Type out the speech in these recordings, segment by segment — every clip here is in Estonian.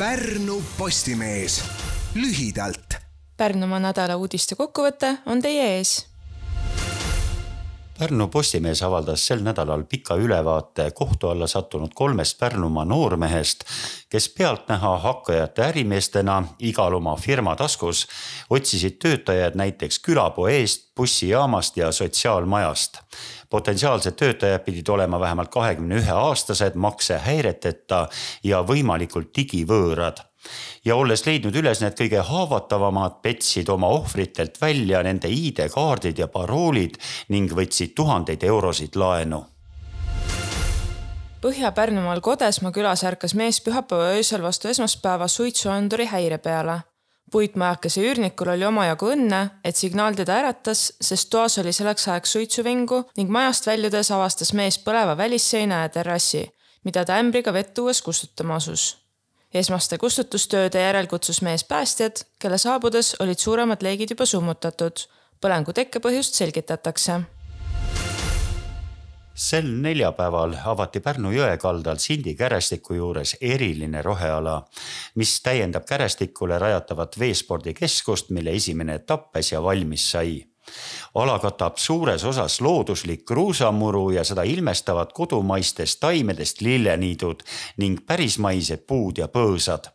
Pärnu Postimees lühidalt. Pärnumaa nädala uudiste kokkuvõte on teie ees Pärnu Postimees avaldas sel nädalal pika ülevaate kohtu alla sattunud kolmest Pärnumaa noormehest, kes pealtnäha hakkajate ärimeestena igal oma firma taskus otsisid töötajaid näiteks külapoest, bussijaamast ja sotsiaalmajast. potentsiaalsed töötajad pidid olema vähemalt kahekümne ühe aastased, maksehäireteta ja võimalikult digivõõrad ja olles leidnud üles need kõige haavatavamad, petsid oma ohvritelt välja nende ID-kaardid ja paroolid ning võtsid tuhandeid eurosid laenu. Põhja-Pärnumaal Kodesmaa külas ärkas mees pühapäeva öösel vastu esmaspäeva suitsuanduri häire peale. puitmajakese üürnikul oli omajagu õnne, et signaal teda äratas, sest toas oli selleks ajaks suitsuvingu ning majast väljudes avastas mees põleva välisseina ja terrassi, mida ta ämbriga vett tuues kustutama asus esmaste kustutustööde järel kutsus mees päästjad, kelle saabudes olid suuremad leegid juba summutatud. põlengu tekkepõhjust selgitatakse sel neljapäeval avati Pärnu jõe kaldal Sindi kärestiku juures eriline roheala, mis täiendab kärestikule rajatavat veespordikeskust, mille esimene etapp äsja valmis sai ala katab suures osas looduslik kruusamuru ja seda ilmestavad kodumaistest taimedest lilleniidud ning pärismaised puud ja põõsad.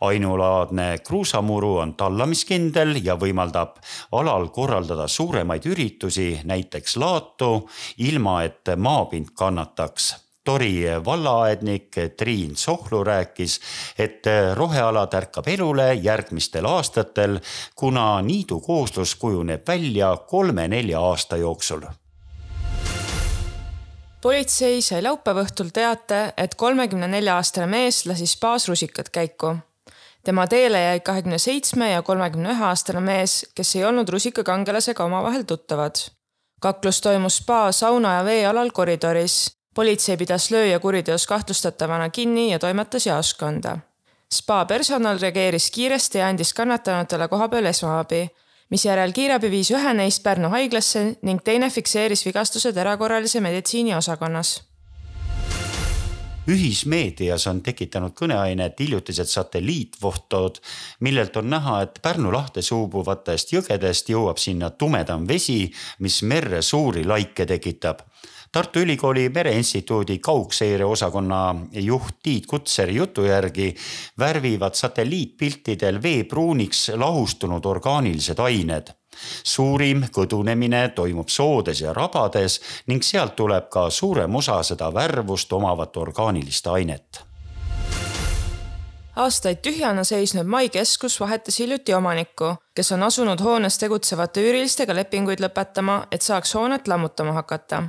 Ainulaadne kruusamuru on tallamiskindel ja võimaldab alal korraldada suuremaid üritusi, näiteks laatu, ilma et maapind kannataks Tori vallaaednik Triin Sohlu rääkis, et roheala tärkab elule järgmistel aastatel, kuna niidu kooslus kujuneb välja kolme-nelja aasta jooksul politsei sai laupäeva õhtul teate, et kolmekümne nelja aastane mees lasi spaas rusikad käiku. tema teele jäi kahekümne seitsme ja kolmekümne ühe aastane mees, kes ei olnud rusikakangelasega omavahel tuttavad. kaklus toimus spa, sauna ja veealal koridoris politsei pidas lööja kuriteos kahtlustatavana kinni ja toimetas jaoskonda. spa personal reageeris kiiresti ja andis kannatanutele kohapeal esmaabi, misjärel kiirabi viis ühe neist Pärnu haiglasse ning teine fikseeris vigastused erakorralise meditsiini osakonnas ühismeedias on tekitanud kõneainet hiljutised satelliitfotod, millelt on näha, et Pärnu lahte suubuvatest jõgedest jõuab sinna tumedam vesi, mis merre suuri laike tekitab Tartu Ülikooli Mereinstituudi kaugseire osakonna juht Tiit Kutseri jutu järgi värvivad satelliitpiltidel vee pruuniks lahustunud orgaanilised ained. Suurim kõdunemine toimub soodes ja rabades ning sealt tuleb ka suurem osa seda värvust omavat orgaanilist ainet. Aastaid tühjana seisnud Mai keskus vahetas hiljuti omanikku, kes on asunud hoones tegutsevate üürilistega lepinguid lõpetama, et saaks hoonet lammutama hakata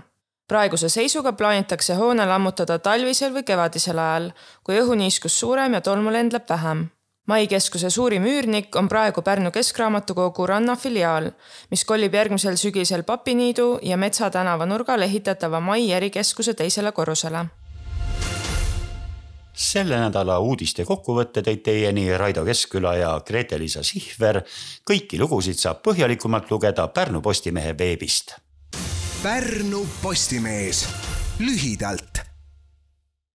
praeguse seisuga plaanitakse hoone lammutada talvisel või kevadisel ajal, kui õhuniiskus suurem ja tolmu lendleb vähem. Mai keskuse suurim üürnik on praegu Pärnu Keskraamatukogu Ranna filiaal, mis kolib järgmisel sügisel Papiniidu ja Metsa tänava nurgal ehitatava Mai erikeskuse teisele korrusele selle nädala uudiste kokkuvõtte tõid teieni Raido Keskküla ja Grete-Liisa Sihver. kõiki lugusid saab põhjalikumalt lugeda Pärnu Postimehe veebist Pärnu Postimees. Lühidalt